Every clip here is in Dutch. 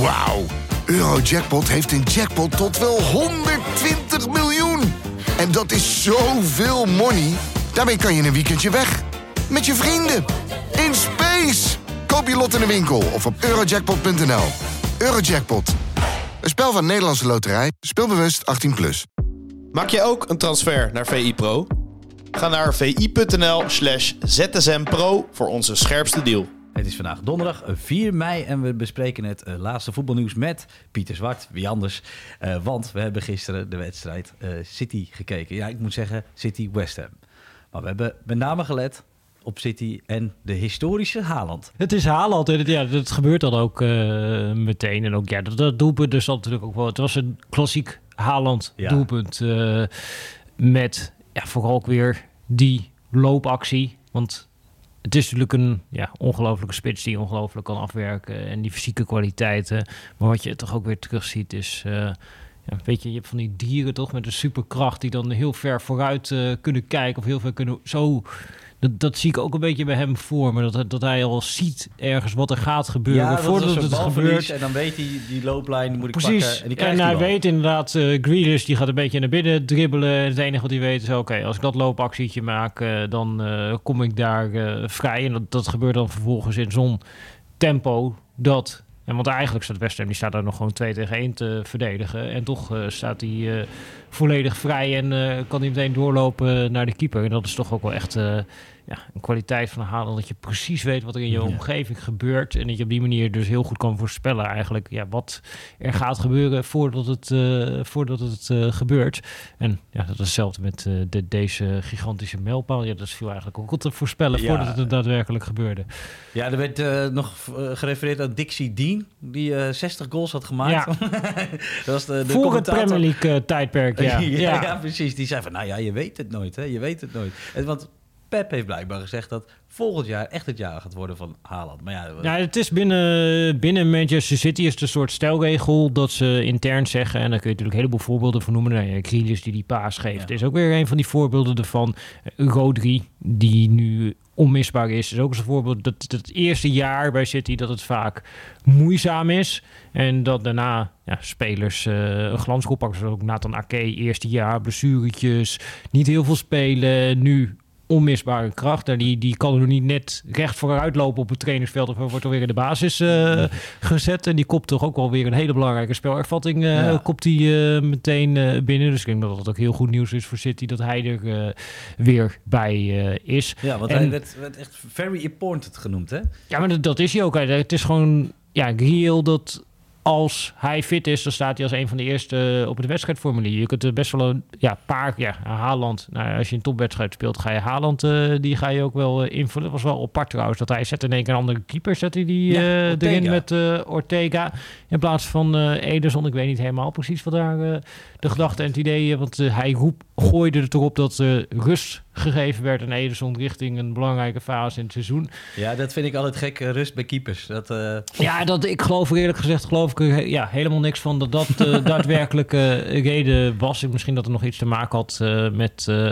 Wauw. Eurojackpot heeft een jackpot tot wel 120 miljoen. En dat is zoveel money. Daarmee kan je een weekendje weg. Met je vrienden. In space. Koop je lot in de winkel of op eurojackpot.nl. Eurojackpot. Een spel van Nederlandse Loterij. Speelbewust 18+. Plus. Maak je ook een transfer naar VI Pro? Ga naar vi.nl slash zsmpro voor onze scherpste deal. Het is vandaag donderdag 4 mei en we bespreken het eh, laatste voetbalnieuws met Pieter Zwart. Wie anders? Eh, want we hebben gisteren de wedstrijd eh, City gekeken. Ja, ik moet zeggen City-West Ham. Maar we hebben met name gelet op City en de historische Haaland. Het is Haaland en het, ja, dat gebeurt dan ook meteen. En ook ja, dat, dat doelpunt dus natuurlijk ook wel. Het was een klassiek Haaland Ja. doelpunt met ja, vooral ook weer die loopactie. Want het is natuurlijk een ja, ongelofelijke spits die ongelooflijk kan afwerken. En die fysieke kwaliteiten. Maar wat je toch ook weer terugziet is... eh, ja, weet je, je hebt van die dieren toch met een superkracht... die dan heel ver vooruit eh, kunnen kijken of heel ver kunnen... Zo, dat, dat zie ik ook een beetje bij hem voor me. Dat, dat hij al ziet ergens wat er gaat gebeuren voordat het gebeurt. En dan weet hij, die looplijn die moet ik Precies. pakken. En, die En, krijgt hij weet inderdaad, Grealish die gaat een beetje naar binnen dribbelen. En het enige wat hij weet is, oké, als ik dat loopactietje maak, eh, dan eh, kom ik daar vrij. En dat, dat gebeurt dan vervolgens in zo'n tempo dat... En want eigenlijk staat West Ham, die staat daar nog gewoon 2 tegen 1 te verdedigen. En toch staat hij volledig vrij en eh, kan hij meteen doorlopen naar de keeper. En dat is toch ook wel echt eh, ja, een kwaliteit van Haaland. Dat je precies weet wat er in je Ja. omgeving gebeurt. En dat je op die manier dus heel goed kan voorspellen eigenlijk ja, wat er gaat gebeuren voordat het, eh, voordat het gebeurt. En ja, dat is hetzelfde met de, deze gigantische mijlpaal. Ja, dat viel eigenlijk ook te voorspellen Ja. voordat het daadwerkelijk gebeurde. Ja, er werd nog gerefereerd aan Dixie Dean, die eh 60 goals had gemaakt. dat was de, de Voor het. Premier League eh, ja. ja, ja. precies. Die zei van, nou ja, je weet het nooit, hè. Je weet het nooit. En, want Pep heeft blijkbaar gezegd dat volgend jaar echt het jaar gaat worden van Haaland. Maar ja, Ja, het is binnen, binnen Manchester City is het een soort stelregel dat ze intern zeggen, en daar kun je natuurlijk een heleboel voorbeelden van noemen. Nou ja, Grealish die die paas geeft, Ja. is ook weer een van die voorbeelden ervan. Eh, Rodri, die nu onmisbaar is, is ook een voorbeeld dat het eerste jaar bij City dat het vaak moeizaam is. En dat daarna ja, spelers eh een glansrol pakken, zoals ook Nathan Ake, eerste jaar, blessuretjes, niet heel veel spelen, nu onmisbare kracht. En die, die kan er niet net recht vooruit lopen op het trainingsveld. Of wordt er weer in de basis eh, gezet. En die kopt toch ook wel weer een hele belangrijke spelervatting. eh Ja. Kopt die eh, meteen eh, binnen. Dus ik denk dat het ook heel goed nieuws is voor City dat hij er eh, weer bij eh, is. ja want En- hij werd, werd echt very important genoemd, hè? Ja, maar dat, dat is hij ook. Hè. Het is gewoon ja, reëel dat als hij fit is, dan staat hij als een van de eerste op het wedstrijdformulier. Je kunt er best wel een ja, paar, ja, Haaland. Nou, als je een topwedstrijd speelt, ga je Haaland, eh, die ga je ook wel eh, invullen. Het was wel apart trouwens, dat hij zet in één keer een andere keeper, zet hij die Ja, eh, erin met eh, Ortega. In plaats van eh Ederson, ik weet niet helemaal precies wat daar eh, de gedachte en het idee, eh, want eh, hij roep, gooide het erop dat eh, rust gegeven werd aan Ederson richting een belangrijke fase in het seizoen. Ja, dat vind ik altijd gek, eh, rust bij keepers. Dat, eh, Ja, dat, ik geloof er eerlijk gezegd geloof ik he- ja, helemaal niks van dat dat de daadwerkelijke reden was. Ik, misschien dat er nog iets te maken had eh, met eh,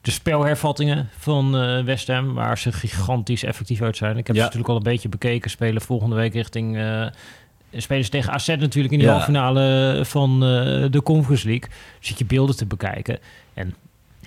de spelhervattingen van eh West Ham, waar ze gigantisch effectief uit zijn. Ik heb Ja. ze natuurlijk al een beetje bekeken spelen volgende week richting... eh spelen ze tegen AZ natuurlijk in de Ja. halve finale van eh, de Conference League. Zit je beelden te bekijken. En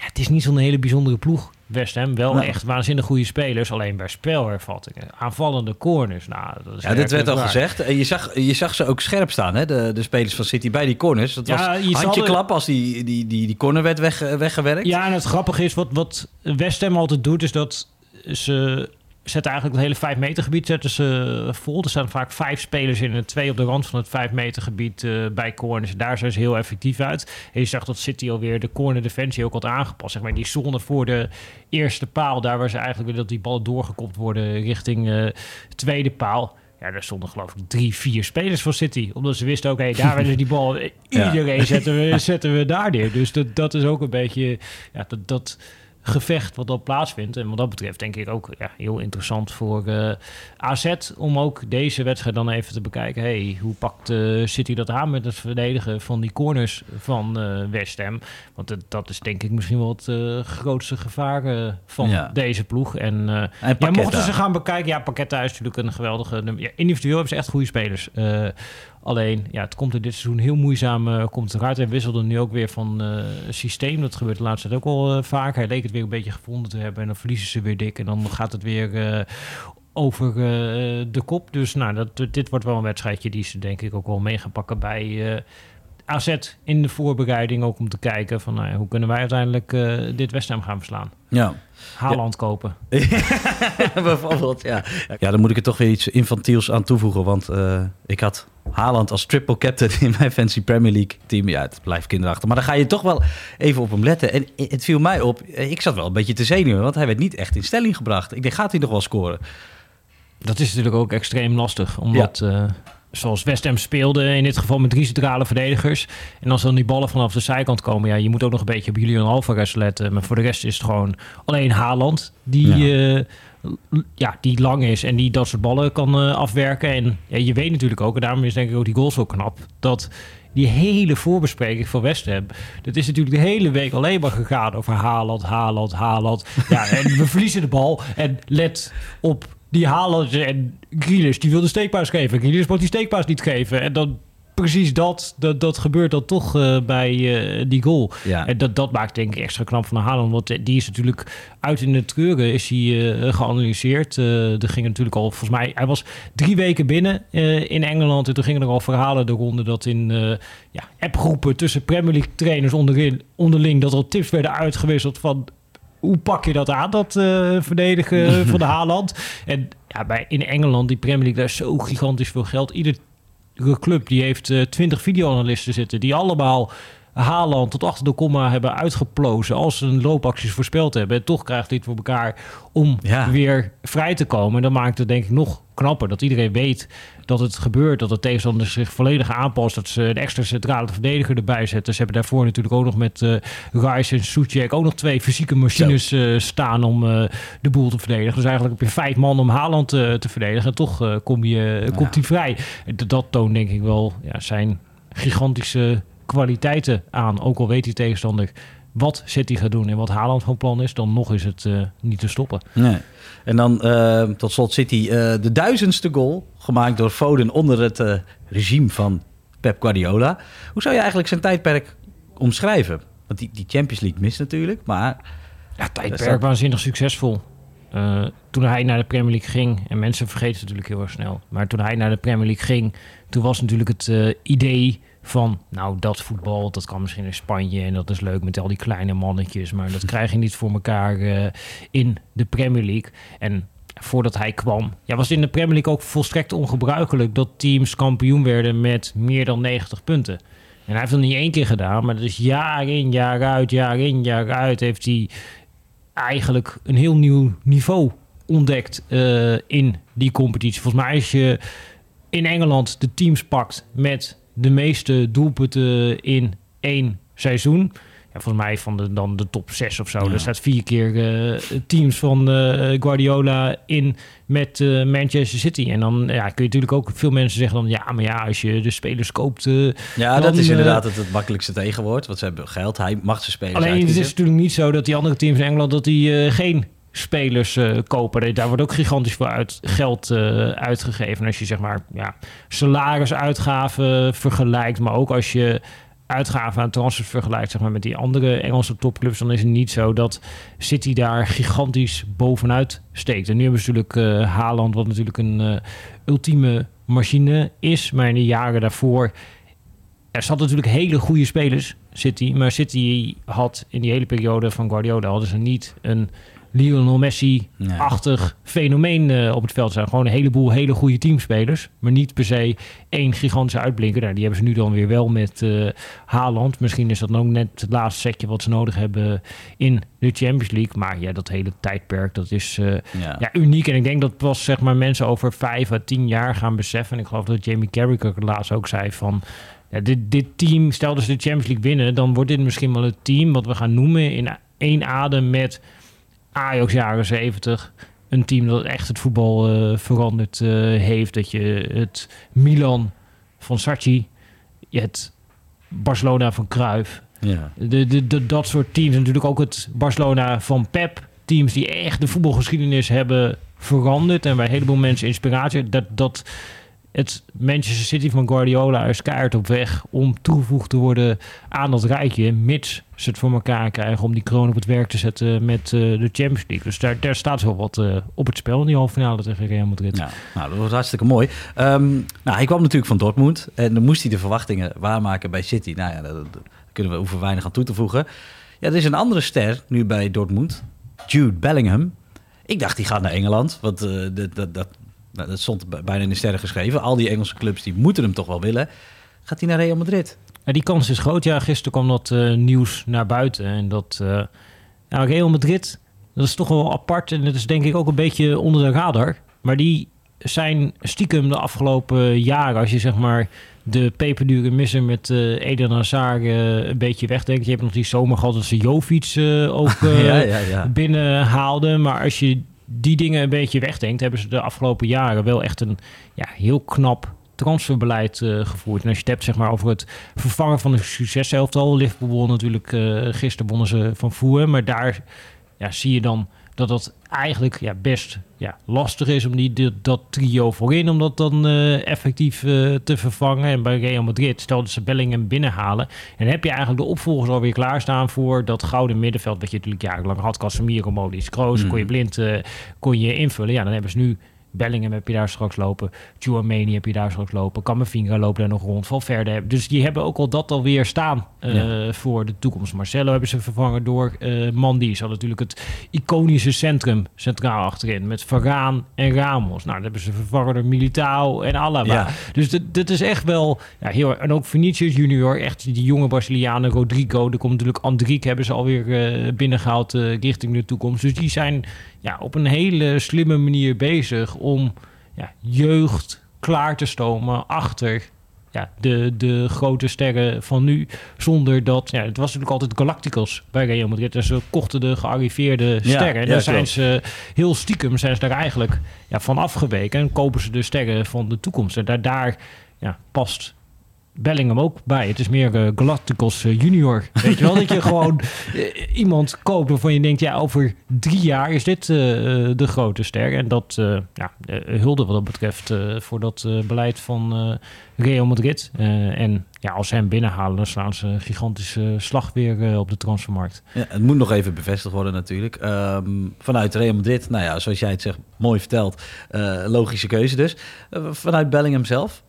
ja, het is niet zo'n hele bijzondere ploeg. West Ham wel echt waanzinnig goede spelers. Alleen bij spelhervattingen, aanvallende corners. Nou, dat is ja, dit werd al gezegd. En je zag, je zag ze ook scherp staan, hè? De, de spelers van City bij die corners. Dat Ja, was je handje klap als die, die, die, die corner werd weg, weggewerkt. Ja, en het grappige is, wat, wat West Ham altijd doet, is dat ze zetten eigenlijk het hele 5 meter gebied zetten ze vol. Er staan vaak vijf spelers in en twee op de rand van het 5 meter gebied eh, bij corners. Daar zijn ze heel effectief uit. En je zag dat City alweer de corner defensie ook had aangepast. Zeg maar die zone voor de eerste paal, daar waar ze eigenlijk willen dat die ballen doorgekopt worden richting eh tweede paal. Ja, daar stonden geloof ik drie, vier spelers van City. Omdat ze wisten, oké, daar willen ze die bal. Ja. Iedereen zetten, we, zetten we daar neer. Dus dat, dat is ook een beetje... Ja, dat, dat gevecht wat dan plaatsvindt. En wat dat betreft denk ik ook ja, heel interessant voor uh, AZ om ook deze wedstrijd dan even te bekijken. Hey, hoe pakt uh, City dat aan met het verdedigen van die corners van uh, West Ham? Want dat is denk ik misschien wel het grootste gevaar van ja. deze ploeg. En, en ja, mochten ze gaan bekijken, ja, Paqueta is natuurlijk een geweldige... Ja, individueel hebben ze echt goede spelers. Alleen, ja, het komt er dit seizoen heel moeizaam uh, komt eruit. Hij wisselde nu ook weer van uh, systeem. Dat gebeurt de laatste tijd ook al uh, vaak. Hij leek het weer een beetje gevonden te hebben. En dan verliezen ze weer dik. En dan gaat het weer over de kop. Dus nou, dat, dit wordt wel een wedstrijdje die ze denk ik ook wel mee gaan pakken bij AZ in de voorbereiding. Ook om te kijken van nou, hoe kunnen wij uiteindelijk dit West Ham gaan verslaan. Ja. Haaland kopen. Bijvoorbeeld, ja. Ja, dan moet ik er toch weer iets infantiels aan toevoegen. Want uh, ik had Haaland als triple captain in mijn Fancy Premier League team. Ja, het blijft kinderachtig. Maar dan ga je toch wel even op hem letten. En het viel mij op, eh, ik zat wel een beetje te zenuwen. Want hij werd niet echt in stelling gebracht. Ik denk, gaat hij nog wel scoren? Dat is natuurlijk ook extreem lastig. Omdat... Ja. Uh, zoals West Ham speelde, in dit geval met drie centrale verdedigers. En als dan die ballen vanaf de zijkant komen, ja, je moet ook nog een beetje op Julian Alvarez letten. Maar voor de rest is het gewoon alleen Haaland die, ja. Uh, ja die lang is en die dat soort ballen kan uh, afwerken. En ja, je weet natuurlijk ook, en daarom is denk ik ook die goal zo knap, dat die hele voorbespreking van West Ham, dat is natuurlijk de hele week alleen maar gegaan over Haaland, Haaland, Haaland. Ja, en we verliezen de bal en let op die halen ze en Grealish die wil de steekpaas geven. Grealish moet die steekpaas niet geven. En dan precies dat, dat, dat gebeurt dan toch uh, bij uh, die goal. Ja. En dat, dat maakt denk ik extra knap van Haaland. Want die is natuurlijk uit in de treuren is hij uh, geanalyseerd. er ging natuurlijk al, volgens mij, hij was drie weken binnen in Engeland. En toen gingen er al verhalen de ronde dat in ja, appgroepen tussen Premier League trainers onderin, onderling... dat er tips werden uitgewisseld van hoe pak je dat aan, dat uh, verdedigen van de Haaland? En ja, bij, in Engeland, die Premier League, daar is zo gigantisch veel geld. Iedere club die heeft uh, 20 videoanalisten zitten, die allemaal Haaland tot achter de komma hebben uitgeplozen als ze een loopacties voorspeld hebben. En toch krijgt dit voor elkaar om weer vrij te komen. En dat maakt het denk ik nog knapper. Dat iedereen weet dat het gebeurt. Dat de tegenstander zich volledig aanpast. Dat ze een extra centrale verdediger erbij zetten. Ze hebben daarvoor natuurlijk ook nog met uh, Rice en Soetjek ook nog twee fysieke machines uh, staan om uh, de boel te verdedigen. Dus eigenlijk heb je vijf man om Haaland te verdedigen. En toch kom je, ja. komt hij vrij. Dat, dat toont denk ik wel ja, zijn gigantische kwaliteiten aan. Ook al weet die tegenstander wat City gaat doen en wat Haaland van plan is, dan nog is het uh, niet te stoppen. Nee. En dan uh, tot slot City uh, de duizendste goal gemaakt door Foden onder het regime van Pep Guardiola. Hoe zou je eigenlijk zijn tijdperk omschrijven? Want die, die Champions League mist natuurlijk, maar... Ja, tijdperk waanzinnig succesvol. toen hij naar de Premier League ging, en mensen vergeten het natuurlijk heel erg snel, maar toen hij naar de Premier League ging, toen was natuurlijk het idee van, nou, dat voetbal, dat kan misschien in Spanje en dat is leuk met al die kleine mannetjes, maar dat krijg je niet voor elkaar uh, in de Premier League. En voordat hij kwam, ja, was in de Premier League ook volstrekt ongebruikelijk dat teams kampioen werden met meer dan 90 punten. En hij heeft dat niet één keer gedaan, maar dat is jaar in, jaar uit, jaar in, jaar uit heeft hij eigenlijk een heel nieuw niveau ontdekt uh, in die competitie. Volgens mij als je in Engeland de teams pakt met de meeste doelpunten in één seizoen. Ja, volgens mij van de, dan de top 6 of zo. Ja. Er staat vier keer uh, teams van uh, Guardiola in met uh, Manchester City. En dan ja, kun je natuurlijk ook veel mensen zeggen dan... ja, maar ja, als je de spelers koopt... ja, dat is inderdaad het, het makkelijkste tegenwoord. Want ze hebben geld, hij mag ze spelen. Alleen het is natuurlijk niet zo dat die andere teams in Engeland... dat die geen spelers uh, kopen. Daar wordt ook gigantisch veel uit, geld uh, uitgegeven. Als je zeg maar ja, salarisuitgaven vergelijkt, maar ook als je uitgaven aan transfers vergelijkt zeg maar, met die andere Engelse topclubs, dan is het niet zo dat City daar gigantisch bovenuit steekt. En nu hebben ze natuurlijk uh, Haaland, wat natuurlijk een ultieme machine is. Maar in de jaren daarvoor er zat natuurlijk hele goede spelers, City. Maar City had in die hele periode van Guardiola hadden ze niet een Lionel Messi-achtig fenomeen uh, op het veld zijn. Gewoon een heleboel hele goede teamspelers. Maar niet per se één gigantische uitblinker. Nou, die hebben ze nu dan weer wel met uh, Haaland. Misschien is dat ook net het laatste setje wat ze nodig hebben in de Champions League. Maar ja, dat hele tijdperk, dat is uh, ja. ja. uniek. En ik denk dat pas zeg maar, mensen over vijf à tien jaar gaan beseffen. En ik geloof dat Jamie Carragher laatst ook zei van... Ja, dit, dit team, stel dat ze de Champions League winnen... dan wordt dit misschien wel het team wat we gaan noemen in één adem met Ajax jaren 70. Een team dat echt het voetbal eh, veranderd eh, heeft. Dat je het Milan van Sarci, je het Barcelona van Cruyff. Ja. De, de, de, dat soort teams. Natuurlijk ook het Barcelona van Pep. Teams die echt de voetbalgeschiedenis hebben veranderd. En bij een heleboel mensen inspiratie. Dat, dat het Manchester City van Guardiola is keihard op weg om toegevoegd te worden aan dat rijtje. Mits ze het voor elkaar krijgen om die kroon op het werk te zetten met eh, de Champions League. Dus daar, staat wel wat eh, op het spel in die halve finale tegen Real Madrid. Ja, nou, dat was hartstikke mooi. Ehm, nou, hij kwam natuurlijk van Dortmund en dan moest hij de verwachtingen waarmaken bij City. Nou ja, daar kunnen we hoeven weinig aan toe te voegen. Ja, er is een andere ster nu bij Dortmund, Jude Bellingham. Ik dacht, die gaat naar Engeland, want eh, dat, dat, nou, dat stond bijna in de sterren geschreven. Al die Engelse clubs die moeten hem toch wel willen. Gaat hij naar Real Madrid? Ja, die kans is groot. Ja, gisteren kwam dat eh, nieuws naar buiten. En dat nou, Real Madrid, dat is toch wel apart. En dat is denk ik ook een beetje onder de radar. Maar die zijn stiekem de afgelopen jaren, als je zeg maar de peperdure misser met eh Eden Hazard een beetje wegdenkt. Je hebt nog die zomer gehad dat ze Jovic eh, ook ja, ja, ja. binnen haalden. Maar als je die dingen een beetje wegdenkt, hebben ze de afgelopen jaren wel echt een ja, heel knap transferbeleid eh, gevoerd. En als je het hebt zeg maar, over het vervangen van een succeselftal. Liverpool natuurlijk eh gisteren wonnen ze van Fulham. Maar daar ja, zie je dan dat dat eigenlijk ja, best ja, lastig is om die, dat trio voorin, om dat dan eh, effectief eh, te vervangen. En bij Real Madrid, stel dat ze Bellingham binnenhalen, en heb je eigenlijk de opvolgers alweer klaarstaan voor dat gouden middenveld, wat je natuurlijk jarenlang had. Casemiro, Modric, Kroos, kon je blind eh, kon je invullen. Ja, dan hebben ze nu Bellingham heb je daar straks lopen. Chouameni heb je daar straks lopen. Camavinga loopt daar nog rond. Valverde. heb- Dus die hebben ook al dat alweer staan eh, voor de toekomst. Marcelo hebben ze vervangen door eh Mandi. Ze hadden natuurlijk het iconische centrum centraal achterin. Met Varaan en Ramos. Nou, dat hebben ze vervangen door Militao en Alaba. Ja. Dus dit is echt wel... Ja, heel, en ook Vinicius junior. Echt die jonge Brazilianen. Rodrigo. Er komt natuurlijk Andriek hebben ze alweer eh binnengehaald eh, richting de toekomst. Dus die zijn ja, op een hele slimme manier bezig om ja, jeugd klaar te stomen achter ja, de, de grote sterren van nu. Zonder dat, ja, het was natuurlijk altijd Galacticos bij Real Madrid. En ze kochten de gearriveerde sterren. en ja, daar zijn klopt. ze heel stiekem zijn ze daar eigenlijk ja, van afgeweken. En kopen ze de sterren van de toekomst. En daar, daar ja, past Bellingham ook bij. Het is meer eh, Galacticos eh, junior. Weet je wel, dat je gewoon eh, iemand koopt waarvan je denkt... ja, over drie jaar is dit de grote ster. En dat ja, hulde wat dat betreft voor dat beleid van Real Madrid. En ja, als ze hem binnenhalen, dan slaan ze een gigantische slag weer op de transfermarkt. Ja, het moet nog even bevestigd worden natuurlijk. Ehm, vanuit Real Madrid, nou ja, zoals jij het zegt, mooi verteld. Logische keuze dus. Vanuit Bellingham zelf?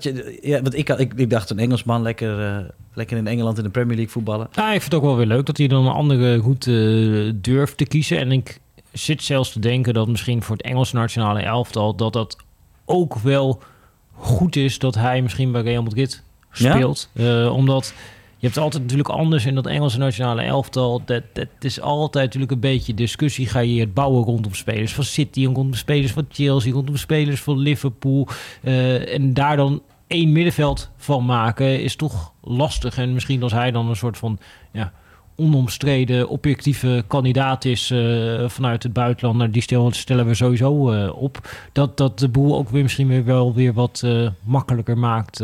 Je, ja, want ik, had- ik, ik dacht een Engelsman lekker, eh, lekker in Engeland in de Premier League voetballen. Nou, ik vind het ook wel weer leuk dat hij dan een andere route eh, durft te kiezen. En ik zit zelfs te denken dat misschien voor het Engelse nationale elftal... dat dat ook wel goed is dat hij misschien bij Real Madrid Ja? speelt. Eh, omdat je hebt altijd natuurlijk anders in dat Engelse nationale elftal. Dat, dat is altijd natuurlijk een beetje discussie. Ga je het bouwen rondom spelers van City... rondom spelers van Chelsea, rondom spelers van Liverpool. Eh, en daar dan één middenveld van maken is toch lastig. En misschien als hij dan een soort van ja, onomstreden objectieve kandidaat is eh, vanuit het buitenland, nou, die stel- stellen we sowieso eh, op. Dat dat de boel ook weer misschien weer wel weer wat eh, makkelijker maakt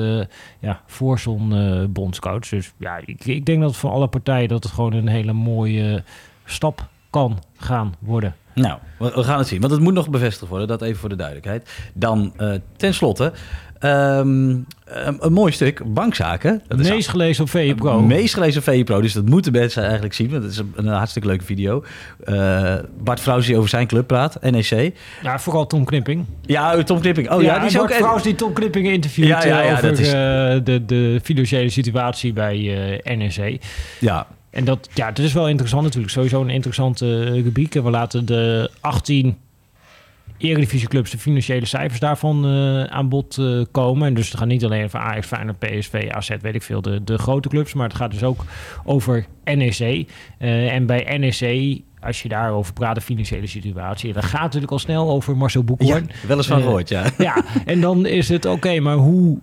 ja, voor zo'n bondscoach. Dus ja, ik, ik denk dat voor alle partijen dat het gewoon een hele mooie stap kan gaan worden. Nou, we, gaan het zien. Want het moet nog bevestigd worden, dat even voor de duidelijkheid. Dan eh tenslotte, ehm, een, een mooi stuk, bankzaken. Dat is Meest gelezen op VE Pro. Het meest gelezen op VE Pro, dus dat moeten mensen eigenlijk zien. Want het is een, hartstikke leuke video. Eh, Bart Vrouws die over zijn club praat, NEC. Ja, vooral Tom Knipping. Ja, Tom Knipping. Oh ja, die is ook... Bart Vrouws die Tom Knipping interviewt Ja, ja, ja, eh, over dat is- de, de financiële situatie bij NEC. Ja, En dat, ja, dat is wel interessant natuurlijk. Sowieso een interessante eh, rubriek. We laten de 18 Eredivisieclubs de financiële cijfers daarvan eh, aan bod eh, komen. En dus het gaat niet alleen over Ajax, Feyenoord, PSV, AZ, weet ik veel, de, de grote clubs. Maar het gaat dus ook over NEC. En bij NEC, als je daarover praat, de financiële situatie... dan gaat het natuurlijk al snel over Marcel ja Boekhoorn. wel eens van Eh, gehoord, ja. Ja, en dan is het oké, maar hoe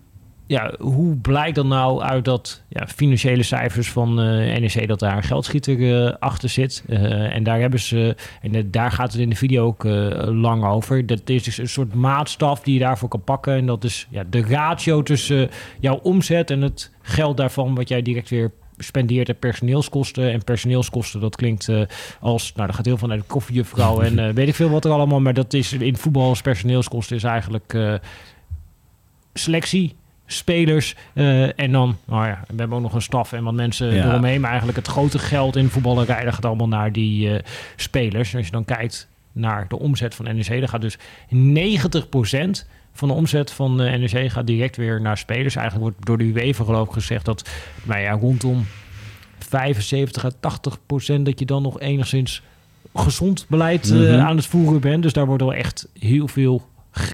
ja, hoe blijkt dan nou uit dat ja, financiële cijfers van eh NEC dat daar een geldschieter eh, achter zit? Eh, en daar hebben ze, en daar gaat het in de video ook lang over. Dat is dus een soort maatstaf die je daarvoor kan pakken. En dat is ja, de ratio tussen jouw omzet en het geld daarvan wat jij direct weer spendeert en personeelskosten. En personeelskosten, dat klinkt als, nou, dat gaat heel veel naar de koffiejuffrouw en weet ik veel wat er allemaal. Maar dat is in voetbal als personeelskosten is eigenlijk selectie, spelers eh, en dan, nou ja, we hebben ook nog een staf en wat mensen Ja. eromheen. Maar eigenlijk het grote geld in voetballerij, dat gaat allemaal naar die eh, spelers. En als je dan kijkt naar de omzet van NEC, dan gaat dus 90% van de omzet van eh, NEC gaat direct weer naar spelers. Eigenlijk wordt door de UEFA geloof ik gezegd dat nou ja, rondom 75 à 80 procent dat je dan nog enigszins gezond beleid Mhm. aan het voeren bent. Dus daar wordt wel echt heel veel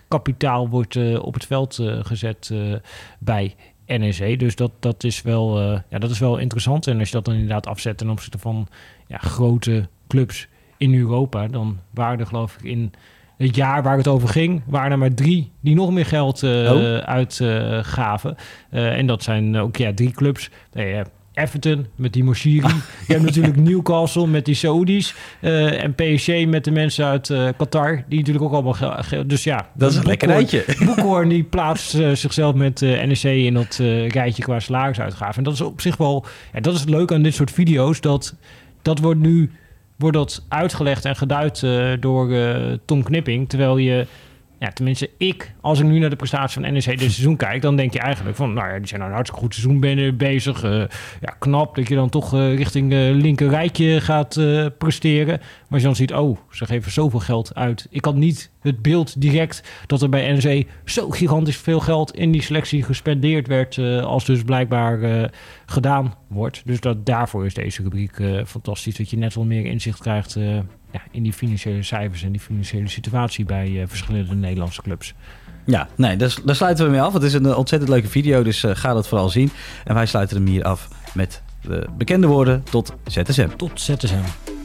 kapitaal wordt, eh, op het veld eh, gezet eh, bij NEC. Dus dat, dat, is wel, ja, dat is wel interessant. En als je dat dan inderdaad afzet ten opzichte van ja, grote clubs in Europa, dan waren er geloof ik in het jaar waar het over ging, waren er maar drie die nog meer geld Oh. uitgaven. En dat zijn ook ja, drie clubs. Nee, eh, Everton met die Moshiri. Je hebt natuurlijk Newcastle met die Saudis. eh, en PSG met de mensen uit eh, Qatar. Die natuurlijk ook allemaal dus ja, Dat is een lekker rijtje. Boekhoorn die plaatst eh, zichzelf met NEC in dat rijtje qua salarisuitgaven. En dat is op zich wel... Ja, dat is het leuke aan dit soort video's. Dat, dat wordt nu wordt dat uitgelegd en geduid door Tom Knipping. Terwijl je... Ja, tenminste, ik, als ik nu naar de prestatie van NEC dit seizoen kijk, dan denk je eigenlijk van, nou ja, die zijn nou een hartstikke goed seizoen bezig. Eh, ja, knap dat je dan toch eh, richting eh linker rijtje gaat presteren. Maar je dan ziet, oh, ze geven zoveel geld uit. Ik had niet het beeld direct dat er bij NEC zo gigantisch veel geld in die selectie gespendeerd werd, als dus blijkbaar gedaan wordt. Dus dat, daarvoor is deze rubriek fantastisch, dat je net wel meer inzicht krijgt ja, in die financiële cijfers en die financiële situatie bij eh, verschillende Nederlandse clubs. Ja, nee, daar, daar sluiten we mee af. Het is een eh, ontzettend leuke video, dus eh, ga dat vooral zien. En wij sluiten hem hier af met de bekende woorden tot ZSM. Tot ZSM.